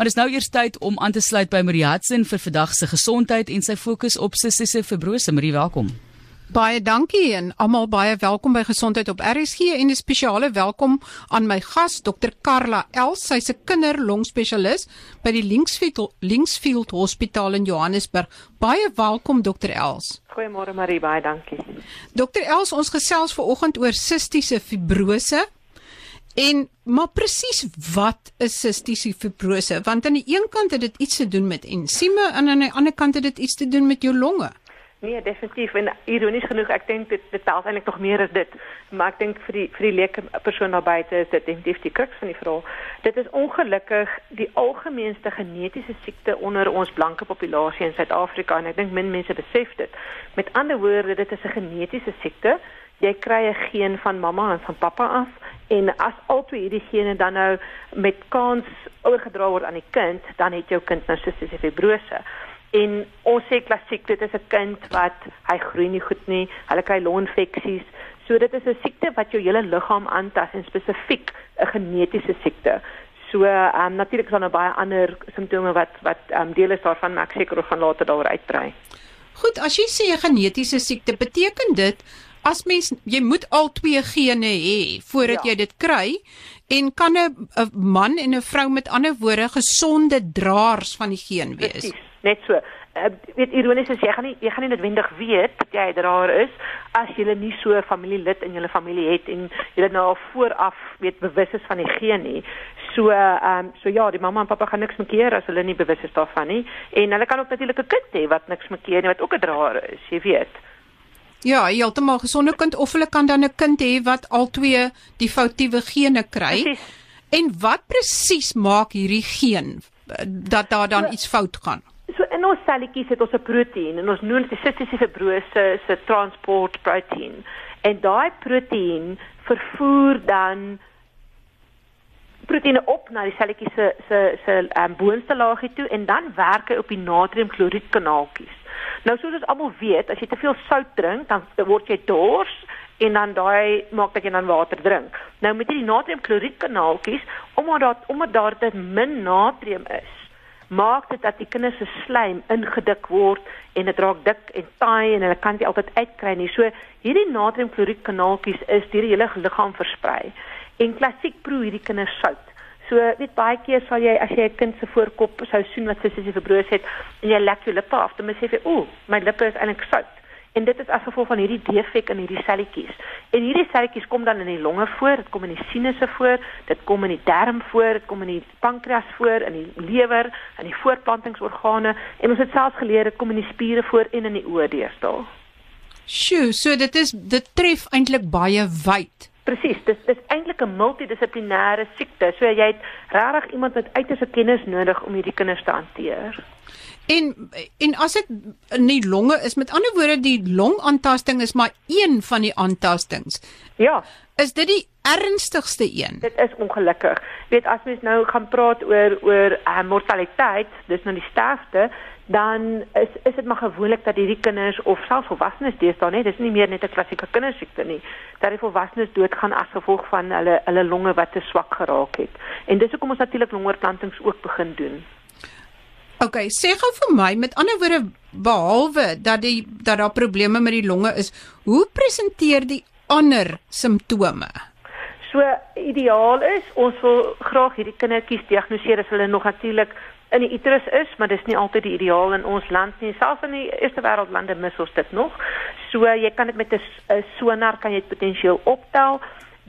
Maar dis nou eers tyd om aan te sluit by Marie Hudson vir vandag se gesondheid en sy fokus op sistiese fibrose. Marie, welkom. Baie dankie en almal baie welkom by Gesondheid op RSG en 'n spesiale welkom aan my gas Dr Karla Els. Sy's 'n kinderlongspesialis by die Linksfield Linksfield Hospitaal in Johannesburg. Baie welkom Dr Els. Goeiemôre Marie, baie dankie. Dr Els, ons gesels ver oggend oor sistiese fibrose. En maar presies wat is sistiese fibrose? Want aan die een kant het dit iets te doen met ensieme en aan die ander kant het dit iets te doen met jou longe. Nee, definitief en ironies genoeg, ek dink dit dit tel eintlik nog meer as dit. Maar ek dink vir die vir die leuke persoon daar buite is dit definitief die kruks van die verhaal. Dit is ongelukkig die algemeenste genetiese siekte onder ons blanke populasie in Suid-Afrika en ek dink min mense besef dit. Met ander woorde, dit is 'n genetiese siekte. Jy kry 'n geen van mamma en van pappa af en as albei hierdie gene dan nou met kans oorgedra word aan die kind, dan het jou kind nou sistiese fibrose. En ons sê klassiek dit is 'n kind wat hy groei nie goed nie, hulle kry longinfeksies. So dit is 'n siekte wat jou hele liggaam aantas en spesifiek 'n genetiese siekte. So ehm um, natuurlik is daar nou baie ander simptome wat wat ehm um, deel is daarvan, maar ek seker ons gaan later daaroor uitbrei. Goed, as jy sê 'n genetiese siekte, beteken dit as mens jy moet al twee gene hê voordat ja. jy dit kry en kan 'n man en 'n vrou met ander woorde gesonde draers van die geen wees. Precies net so. Uh, weet ironies is jy gaan nie jy gaan nie noodwendig weet dat jy daar is as jy nie so 'n familielid in jou familie het en jy dit nou al vooraf weet bewus is van die geen nie. So ehm um, so ja, die mamma en pappa gaan niks mekeer as hulle nie bewus is daarvan nie en hulle kan ook natuurlik 'n kind hê wat niks mekeer nie wat ook 'n draer is, jy weet. Ja, heeltemal gesonde kind of hulle kan dan 'n kind hê wat al twee die foutiewe gene kry. Precies. En wat presies maak hierdie geen dat daar dan so, iets fout gaan? in ons selletjies het ons 'n proteïen en ons noem dit sistiese fibrose se transport proteïen. En daai proteïen vervoer dan proteïene op na die selletjies se se se um, boonste laagie toe en dan werk hy op die natriumkloried kanaaltjies. Nou soos ons almal weet, as jy te veel sout drink, dan word jy dors en dan daai maak dat jy dan water drink. Nou met hierdie natriumkloried kanaaltjies, omdat daar omdat daar te min natrium is, maak dit dat die kinders se slijm ingedik word en dit raak dik en taai en hulle kan dit altyd uitkry nie. So hierdie natriumkloried kanaaltjies is deur die hele liggaam versprei. En klassiek proe hierdie kinders sout. So weet baie keer sal jy as jy 'n kind se voorkop sou sien wat sy sisie verbroos het en jy lek jou lippe af, dan moet jy sê, "Ooh, my lippe is eintlik sout." En dit is as gevolg van hierdie defek in hierdie selletjies. En hierdie selletjies kom dan in die longe voor, dit kom in die sinusse voor, dit kom in die darm voor, dit kom in die pankreas voor, in die lewer, in die voortplantingsorgane en ons het selfs geleer dit kom in die spiere voor en in die oë deesdae. Sjoe, so dit is dit tref eintlik baie wyd. Presies, dit is eintlik 'n multidissiplinêre siekte. So jy het regtig iemand met uiterste kennis nodig om hierdie kinders te hanteer. En en as dit in die longe is, met ander woorde die longaantasting is maar een van die aantastings. Ja. Is dit die ernstigste een? Dit is ongelukkig. Weet as mens nou gaan praat oor oor uh, mortaliteit, dis nou die sterfte, dan is is dit maar gewoonlik dat hierdie kinders of selfs volwassenes deesdae net, dis nie meer net 'n klassieke kindersiekte nie, dat die volwassenes doodgaan as gevolg van hulle hulle longe wat te swak geraak het. En dis hoekom ons natuurlik longoortplantings ook begin doen. OK, sê gou vir my met ander woorde behalwe dat die dat daar probleme met die longe is, hoe presenteer die ander simptome? So ideaal is ons wil graag hierdie kindertjies diagnoseer as hulle nog natuurlik in die uterus is, maar dis nie altyd die ideaal in ons land nie. Selfs in die eerste wêreldlande mis ons dit nog. So jy kan dit met 'n sonar kan jy dit potensieel optel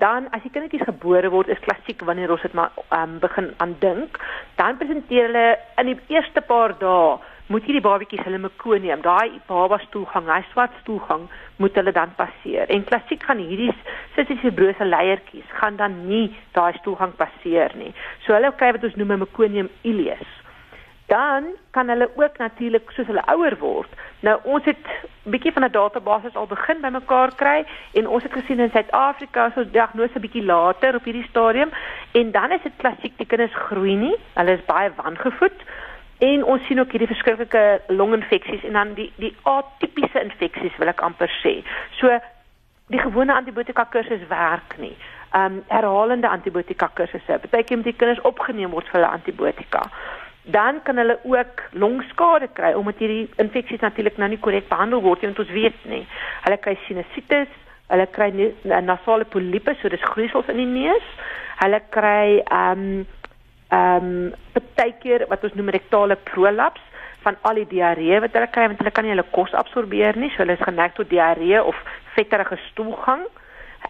dan as die kindertjies gebore word is klassiek wanneer ons dit maar um, begin aandink dan presenteer hulle in die eerste paar dae moet hierdie babatjies hulle mekonium daai baba stoelgang hy swart stoelgang moet hulle dan passeer en klassiek gaan hierdie sissifibrose leiertjies gaan dan nie daai stoelgang passeer nie so hulle kry wat ons noem 'n mekonium ileus dan kan hulle ook natuurlik soos hulle ouer word. Nou ons het 'n bietjie van 'n database al begin bymekaar kry en ons het gesien in Suid-Afrika so diagnose bietjie later op hierdie stadium en dan is dit klassiek die kinders groei nie. Hulle is baie wangevoed en ons sien ook hierdie verskriklike longinfeksies en dan die die atipiese infeksies wil ek amper sê. So die gewone antibiotika kursus werk nie. Um herhalende antibiotika kursusse. Partykeer moet die kinders opgeneem word vir hulle antibiotika. Dan kan hulle ook longskade kry omdat hierdie infeksies natuurlik nou nie korrek behandel word nie want ons weet nie. Hulle kry sinusitis, hulle kry nasale poliepe, so dis groeisels in die neus. Hulle kry ehm um, ehm um, partykeer wat ons noem rektale prolaps van al die diarree wat hulle kry want hulle kan nie hulle kos absorbeer nie, so hulle is geneig tot diarree of vetterige stoelgang. Ehm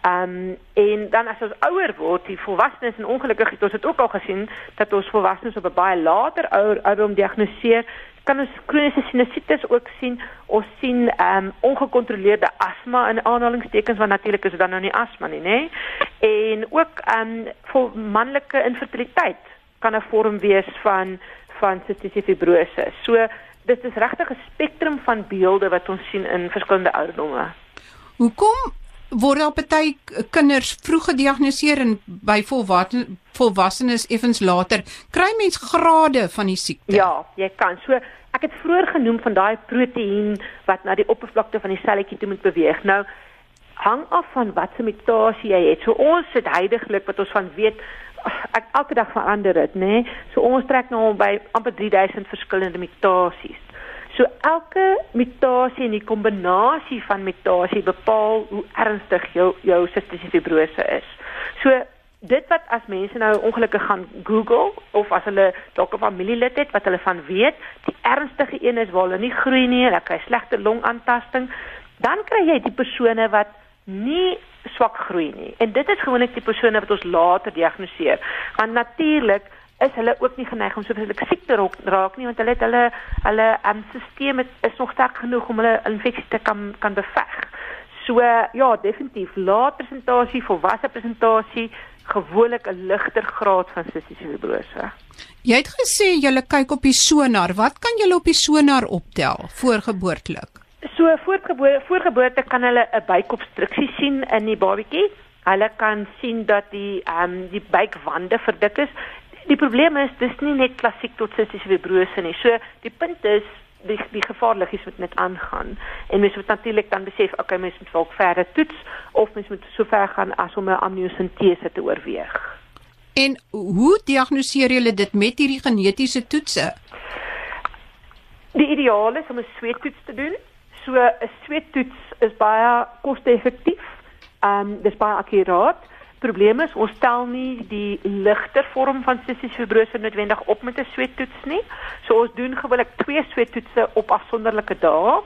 um, en dan as ons ouer word, die volwassenes en ongelukkig het ons dit ook al gesien dat ons volwassenes op 'n baie later ouer ouderdom diagnoseer, kan ons kroniese sinusitis ook sien. Ons sien ehm um, ongekontroleerde asma in aanhalingstekens want natuurlik is dit dan nou nie asma nie, nê? En ook ehm um, vir manlike infertiliteit kan 'n vorm wees van van cystic fibrose. So dit is regtig 'n spektrum van beelde wat ons sien in verskillende ouderdomme. Hoekom word daar party kinders vroeg gediagnoseer en by volwassenes effens later kry mens grade van die siekte. Ja, jy kan. So ek het vroeër genoem van daai proteïen wat na die oppervlakte van die selletjie toe moet beweeg. Nou hang af van watter mutasie jy het. So ons sit heidaglik wat ons van weet ek elke dag verander dit, nê? Nee? So ons trek nou by amper 3000 verskillende mutasies. So elke mutasie en die kombinasie van mutasie bepaal hoe ernstig jou jou cystic fibrose is. So dit wat as mense nou ongelukkig gaan Google of as hulle dalk 'n familielid het wat hulle van weet, die ernstige een is waar hulle nie groei nie, hulle kry slegte longaantasting, dan kry jy die persone wat nie swak groei nie. En dit is gewoonlik die persone wat ons later diagnoseer. Want natuurlik is hulle ook nie geneig om soveel siek te raak nie want hulle het hulle hulle um, stelsel is nog sterk genoeg om hulle infeksie te kan kan beveg. So ja, definitief lae presentasie, volwasse presentasie, gewoonlik 'n ligter graad van cystic fibrose. Jy het gesê jy kyk op die sonar. Wat kan jy op die sonar optel voorgeboortelik? So voorgeboorte voorgeboorte kan hulle 'n buikobstruksie sien in die babatjie. Hulle kan sien dat die ehm um, die buikwande verdik is die probleem is dis nie net klassiek tot cystic fibrose nie. So die punt is die die gevaarlikies moet net aangaan en mens moet natuurlik dan besef okay mens moet dalk verder toets of mens moet so ver gaan as om 'n amniosintese te oorweeg. En hoe diagnoseer julle dit met hierdie genetiese toetse? Die ideaal is om 'n sweettoets te doen. So 'n sweettoets is baie koste-effektief. Ehm um, dis baie akkuraat probleem is ons stel nie die ligter vorm van cystic fibrose noodwendig op met 'n sweettoets nie. So ons doen gewoonlik twee sweettoetse op afsonderlike dae.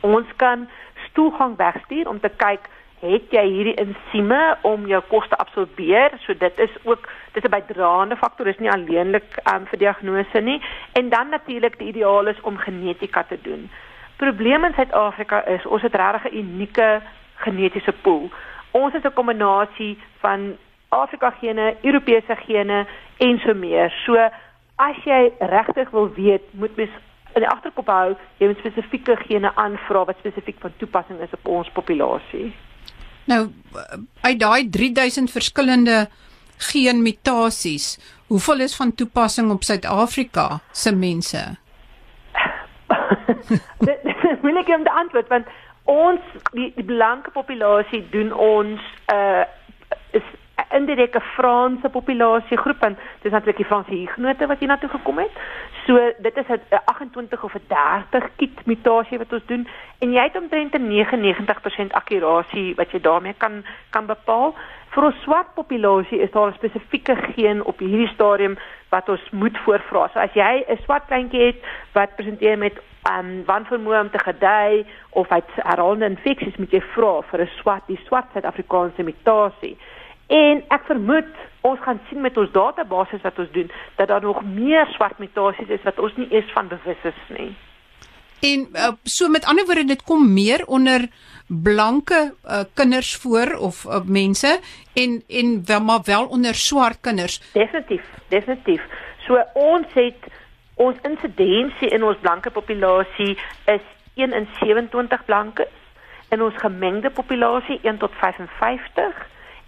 Ons kan stoelgang wegstuur om te kyk het jy hierdie ensieme om jou kos te absorbeer. So dit is ook dit is 'n bydraende faktor, is nie alleenlik um, vir diagnose nie. En dan natuurlik die ideaal is om genetika te doen. Probleem in Suid-Afrika is ons het regtig 'n unieke genetiese pool ons is 'n kombinasie van Afrika gene, Europese gene en so meer. So as jy regtig wil weet, moet mens in die agterkop hou jy moet spesifieke gene aanvra wat spesifiek van toepassing is op ons populasie. Nou uit daai 3000 verskillende geenmutasies, hoeveel is van toepassing op Suid-Afrika se mense? dit is moeilik om te antwoord want ons die, die blanke populasie doen ons uh is indirek 'n Franse populasie groep en dis natuurlik die Franse hugenote wat hier na toe gekom het. So dit is 'n 28 of 'n 30 kit mutasie wat ons doen en jy het omtrent 'n 99% akkurasie wat jy daarmee kan kan bepaal. Vir ons swart populasie is daar 'n spesifieke geen op hierdie stadium wat ons moet voorvra. So as jy 'n swart kleintjie het wat presenteer met um wanvermoë om te gedei of hy herhaalde infeksies moet jy vra vir 'n swart die swart Suid-Afrikaanse mutasie. En ek vermoed ons gaan sien met ons database wat ons doen dat daar nog meer swart mutasies is wat ons nie eens van bewus is nie. En uh, so met ander woorde dit kom meer onder blanke uh, kinders voor of uh, mense en en wel maar wel onder swart kinders. Definitief, definitief. So ons het ons insidensie in ons blanke populasie is 1 in 27 blankes in ons gemengde populasie 1 tot 55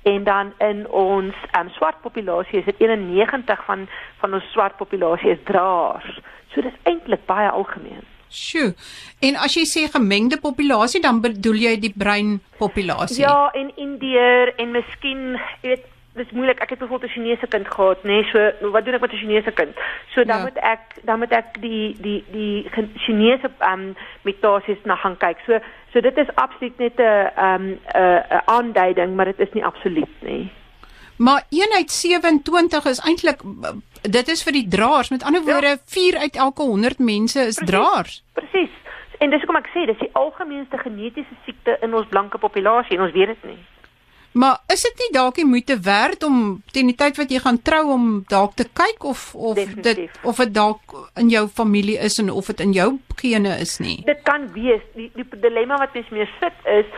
en dan in ons um, swart populasie is dit 91 van van ons swart populasie is draers. So dis eintlik baie algemeen. Sjoe. En as jy sê gemengde populasie dan bedoel jy die bruin populasie? Ja, en Indeer en miskien, jy weet, dis moeilik. Ek het byvoorbeeld 'n Chinese kind gehad, nê, nee, so wat doen ek met 'n Chinese kind? So dan ja. moet ek dan moet ek die die die Chinese um mutasies na gaan kyk. So so dit is absoluut net 'n um 'n aanduiding, maar dit is nie absoluut nie. Maar 1 uit 27 is eintlik dit is vir die draers. Met ander woorde, ja. 4 uit elke 100 mense is Precies. draers. Presies. En dis hoekom ek sê dis die algemeenste genetiese siekte in ons blanke populasie en ons weet dit nie. Maar is dit nie dalk die moeite werd om teen die tyd wat jy gaan trou om dalk te kyk of of Definitief. dit of dit dalk in jou familie is en of dit in jou gene is nie? Dit kan wees. Die, die dilemma wat mens mee sit is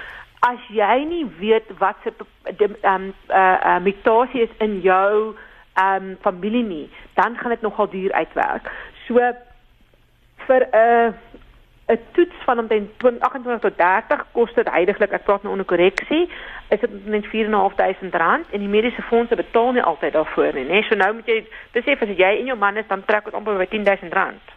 as jy nie weet wat se ehm um, uh, uh, mutasie is in jou ehm um, familie nie, dan gaan dit nogal duur uitwerk. So vir 'n uh, 'n toets van omtrent 28 tot 30 kos dit heidaglik, ek praat nou onder korreksie, is dit net 4.500 rand en die mediese fondse betaal nie altyd daarvoor nie, né? So nou moet jy besef as jy en jou man is dan trek dit amper by 10000 rand.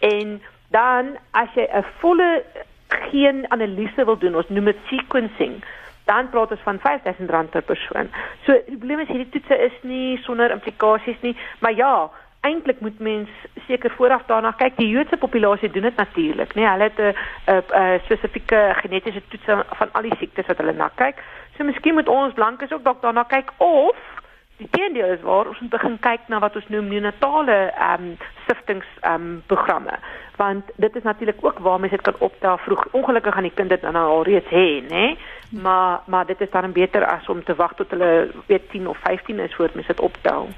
En dan as jy 'n volle geen analise wil doen, ons noem dit sequencing, dan praat ons van 5000 rand per persoon. So die probleem is hierdie toetse is nie sonder implikasies nie, maar ja, eintlik moet mens seker vooraf daarna kyk. Die Joodse populasie doen dit natuurlik, nee, hulle het 'n 'n spesifieke genetiese toets van al die siektes wat hulle na kyk. So miskien moet ons blankes ook dalk daarna kyk of die teendeel is waar ons moet begin kyk na wat ons noem neonatale ehm um, siftings ehm um, programme want dit is natuurlik ook waar mense dit kan optel vroeg. Ongelukkig gaan die kind dit dan al reeds hê, nê? Maar maar dit is dan beter as om te wag tot hulle weet 10 of 15 is voordat mense dit optel.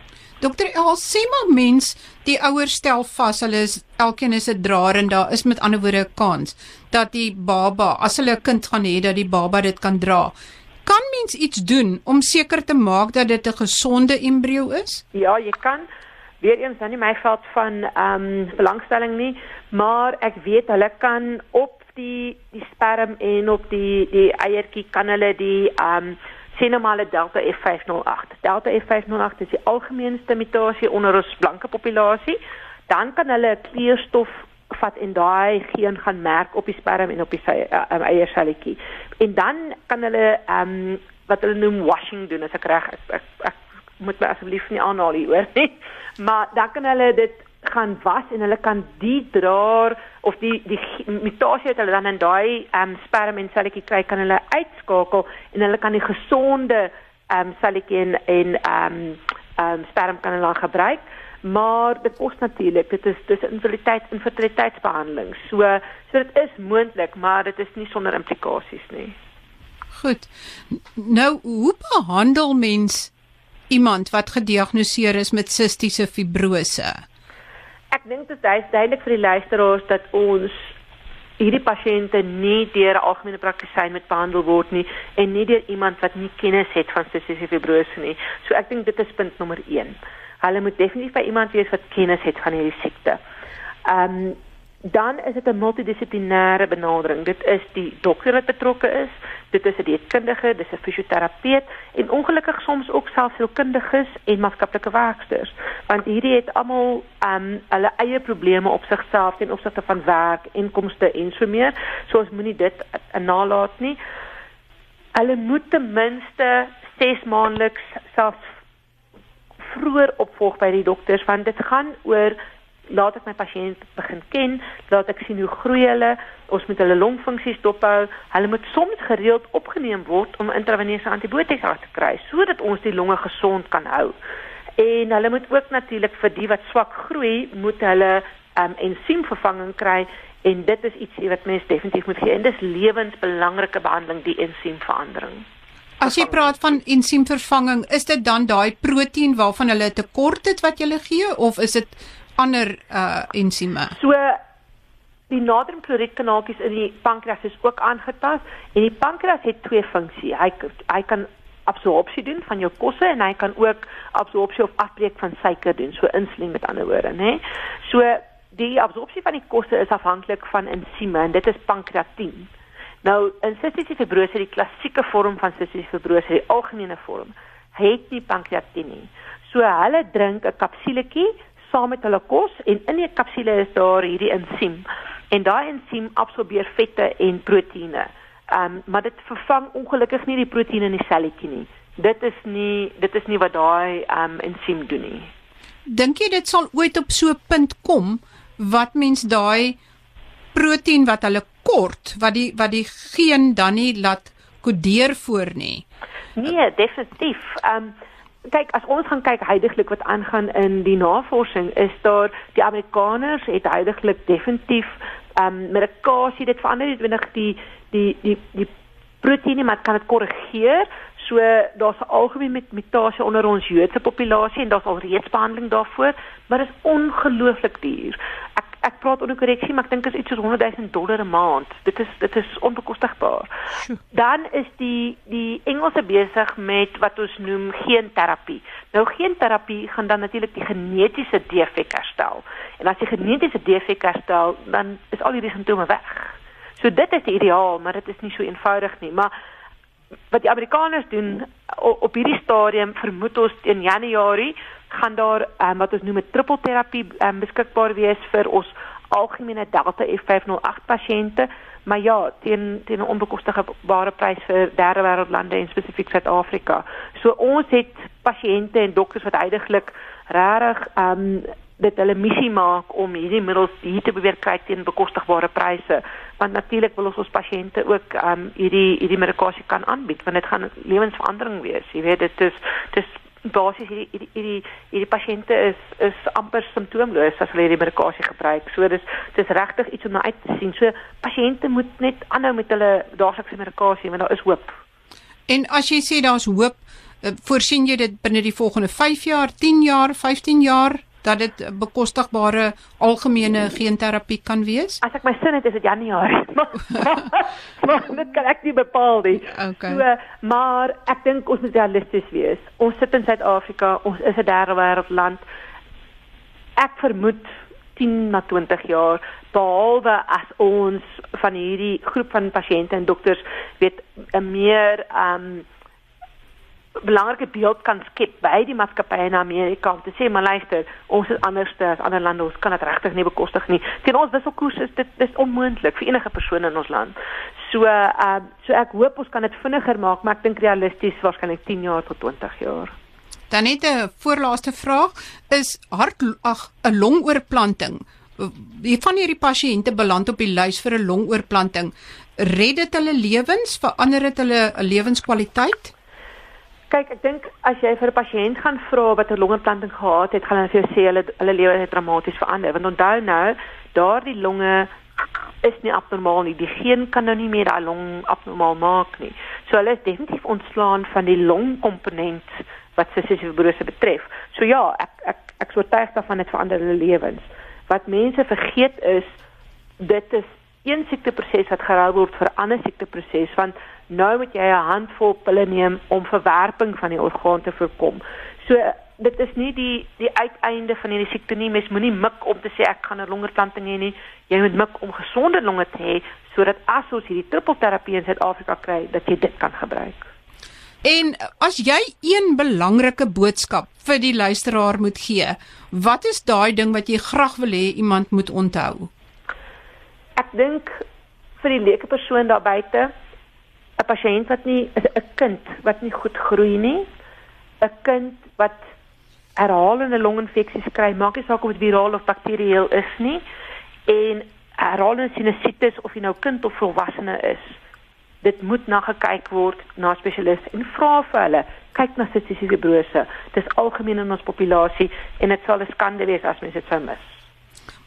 Dokter El sê maar mens die ouers stel vas hulle is elkeen is 'n draer en daar is met ander woorde 'n kans dat die baba as hulle 'n kind gaan hê dat die baba dit kan dra. Kan mens iets doen om seker te maak dat dit 'n gesonde embrio is? Ja, jy kan. Weer eens dan nie my veld van ehm um, belangstelling nie, maar ek weet hulle kan op die die sperm en op die die eiertjie kan hulle die ehm um, sien normale delta F508. Delta F508 is die algemeenste mutasie onder ons blanke populasie. Dan kan hulle kleurstof vat en daai geen gaan merk op die sperm en op die uh, eierselletjie. En dan kan hulle ehm um, wat hulle noem washing doen as ek reg ek, ek, ek moet my asseblief nie aanhaal hier hoor nie. Maar dan kan hulle dit gaan was en hulle kan die draer of die die mutasie wat hulle dan in daai ehm um, sperm en selletjie kry kan hulle uitskakel en hulle kan die gesonde ehm um, selletjie en en ehm um, ehm um, sperm kan hulle gebruik maar dit kos natuurlik dit is dis infertiliteit infertiliteitsbehandeling so so dit is moontlik maar dit is nie sonder implikasies nie goed nou hoe behandel mens iemand wat gediagnoseer is met sistiese fibrose ek dink dit is duidelik vir die luisteraars dat ons hierdie pasiënte nie deur 'n algemene praktisyn met behandel word nie en nie deur iemand wat nie kennis het van cystic fibrose nie. So ek dink dit is punt nommer 1. Hulle moet definitief by iemand wees wat kennis het van hierdie siekte. Ehm um, dan is dit 'n multidissiplinêre benadering. Dit is die dokter wat betrokke is, dit is 'n dietkundige, dis 'n fisioterapeut en ongelukkig soms ook selfs sielkundiges en maatskaplike werkers, want hierdie het almal um hulle eie probleme op sigself ten opsigte van werk, inkomste en so meer. So ons moenie dit nalat nie. Hulle moet ten minste 6 maandeliks selfs vroeër opvolg by die dokters want dit gaan oor laat ek my pasiënt begin ken, laat ek sien hoe groei hulle, ons moet hulle longfunksies dophou. Hulle moet soms gereeld opgeneem word om intraveneuse antibiotika te kry sodat ons die longe gesond kan hou. En hulle moet ook natuurlik vir die wat swak groei, moet hulle um, ensiemvervanging kry en dit is iets wat mens definitief moet gee en dis lewensbelangrike behandeling die ensiemverandering. As jy praat van ensiemvervanging, is dit dan daai proteïen waarvan hulle tekort het wat jy gee of is dit ander uh ensieme. So die natriumkloriedkanaaltjies in die pankreas is ook aangetast en die pankreas het twee funksies. Hy hy kan absorpsie doen van jou kosse en hy kan ook absorpsie of afbreek van suiker doen, so insulien met ander woorde, nê. So die absorpsie van die kosse is afhanklik van ensieme en dit is pankreatien. Nou in sistiese fibrose, die klassieke vorm van sistiese fibrose, die algemene vorm, het nie pankreatien nie. So hulle drink 'n kapsuletjie saam met hulle kos en in die kapsule is daar hierdie ensiem en daai ensiem absorbeer vette en proteïene. Ehm um, maar dit vervang ongelukkig nie die proteïene in die selletjie nie. dit is nie dit is nie wat daai um ensiem doen nie. Dink jy dit sal ooit op so 'n punt kom wat mens daai proteïen wat hulle kort, wat die wat die geen dan nie laat kodeer voor nie? Nee, definitief. Um kyk as ons gaan kyk heidaglik wat aangaan in die navorsing is daar die Amerikaners het heidaglik definitief um medikasie dit verander dit wenig die die die die proteïene maar kan dit korrigeer So daar's 'n algemene mutasie onder ons Joodse populasie en daar's al reeds behandeling daarvoor, maar dit is ongelooflik duur. Ek praat onder korreksie, maar ek dink dit is iets soos 100 000 dollar 'n maand. Dit is dit is onbekostigbaar. Dan is die die Engelse besig met wat ons noem geenterapie. Nou geenterapie gaan dan natuurlik die genetiese defek herstel. En as jy genetiese defek herstel, dan is al die simptome weg. So dit is die ideaal, maar dit is nie so eenvoudig nie, maar wat die Amerikaners doen op hierdie stadium vermoed ons in Januarie gaan daar um, wat ons noem 'n trippelterapie um, beskikbaar wees vir ons algemene Delta F508 pasiënte maar ja teen teen 'n onbekostigbare prys vir derde wêreld lande en spesifiek Suid-Afrika. So ons het pasiënte en dokters wat heidaglik regtig um, dit hulle missie maak om hierdie middels hier te beweeg kry teen bekostigbare pryse. Want natuurlik wil ons ons pasiënte ook um hierdie hierdie medikasie kan aanbied want dit gaan lewensverandering wees jy weet dit is dis basies hierdie hierdie hierdie hierdie pasiënte is is amper simptoomloos as hulle hierdie medikasie gebruik. So dis dis regtig iets om na uit te sien. So pasiënte moet net aanhou met hulle daaglikse medikasie want daar is hoop. En as jy sê daar's hoop eh, voorsien jy dit binne die volgende 5 jaar 10 jaar 15 jaar dat dit bekostigbare algemene geenterapie kan wees? As ek my sin het, is dit Januarie. maar dit kan ek nie bepaal nie. Okay. So, maar ek dink ons moet realisties wees. Ons sit in Suid-Afrika, ons is 'n derde wêreld land. Ek vermoed 10 na 20 jaar behalwe as ons van hierdie groep van pasiënte en dokters weet 'n meer ehm um, belangrike beeld kan skep by die maatskappye in Amerika om te sê maar luister, ons is anders as ander lande, ons kan dit regtig nie bekostig nie. Teen ons wisselkoers is dit dis onmoontlik vir enige persoon in ons land. So uh so ek hoop ons kan dit vinniger maak, maar ek dink realisties waarskynlik 10 jaar tot 20 jaar. Dan net 'n voorlaaste vraag, is hart ag 'n longoorplanting. Wie van hierdie pasiënte beland op die lys vir 'n longoorplanting? Red dit hulle lewens? Verander dit hulle lewenskwaliteit? Kyk, ek dink as jy vir 'n pasiënt gaan vra wat 'n longontplanting gehad het, gaan hulle vir jou sê hulle hulle lewe het dramaties verander. Want onthou nou, daardie longe is nie abnormaal nie. Die geen kan nou nie meer daai long abnormaal maak nie. So hulle is definitief ontslaan van die longkomponent wat sissisiewe fibrose betref. So ja, ek ek ek sou tuig daarvan dit verander hulle lewens. Wat mense vergeet is dit is een siekteproses wat gerou word vir 'n ander siekteproses want nou moet jy 'n handvol pille neem om verwerping van die orgaan te voorkom. So dit is nie die die uiteinde van hierdie siekte nie. Mens moenie mik om te sê ek gaan 'n longerplanting hê nie. Jy moet mik om gesonde longe te hê sodat as ons hierdie trippelterapie in Suid-Afrika kry, dat jy dit kan gebruik. En as jy een belangrike boodskap vir die luisteraar moet gee, wat is daai ding wat jy graag wil hê iemand moet onthou? Ek dink vir die leuke persoon daar buite 'n pasiënt wat nie 'n kind wat nie goed groei nie, 'n kind wat herhalende longinfeksies kry, maak nie saak of dit viraal of bakterieël is nie, en herhalende sinusitis of jy nou kind of volwassene is. Dit moet na gekyk word na spesialiste en vra vir hulle kyk na sistiese fibrose. Dit is algemeen in ons populasie en dit sal 'n skande wees as mense dit sou mis.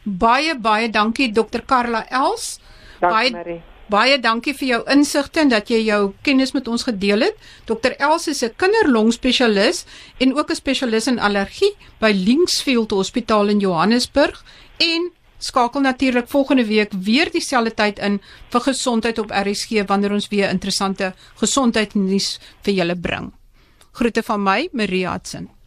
Baie baie dankie Dr Karla Els. Dankie Marie. Baie dankie vir jou insigte en dat jy jou kennis met ons gedeel het. Dr Els is 'n kinderlongspesialis en ook 'n spesialis in allergie by Linksfield Hospitaal in Johannesburg en skakel natuurlik volgende week weer dieselfde tyd in vir gesondheid op RSG wanneer ons weer interessante gesondheidsnuus vir julle bring. Groete van my, Maria Hudson.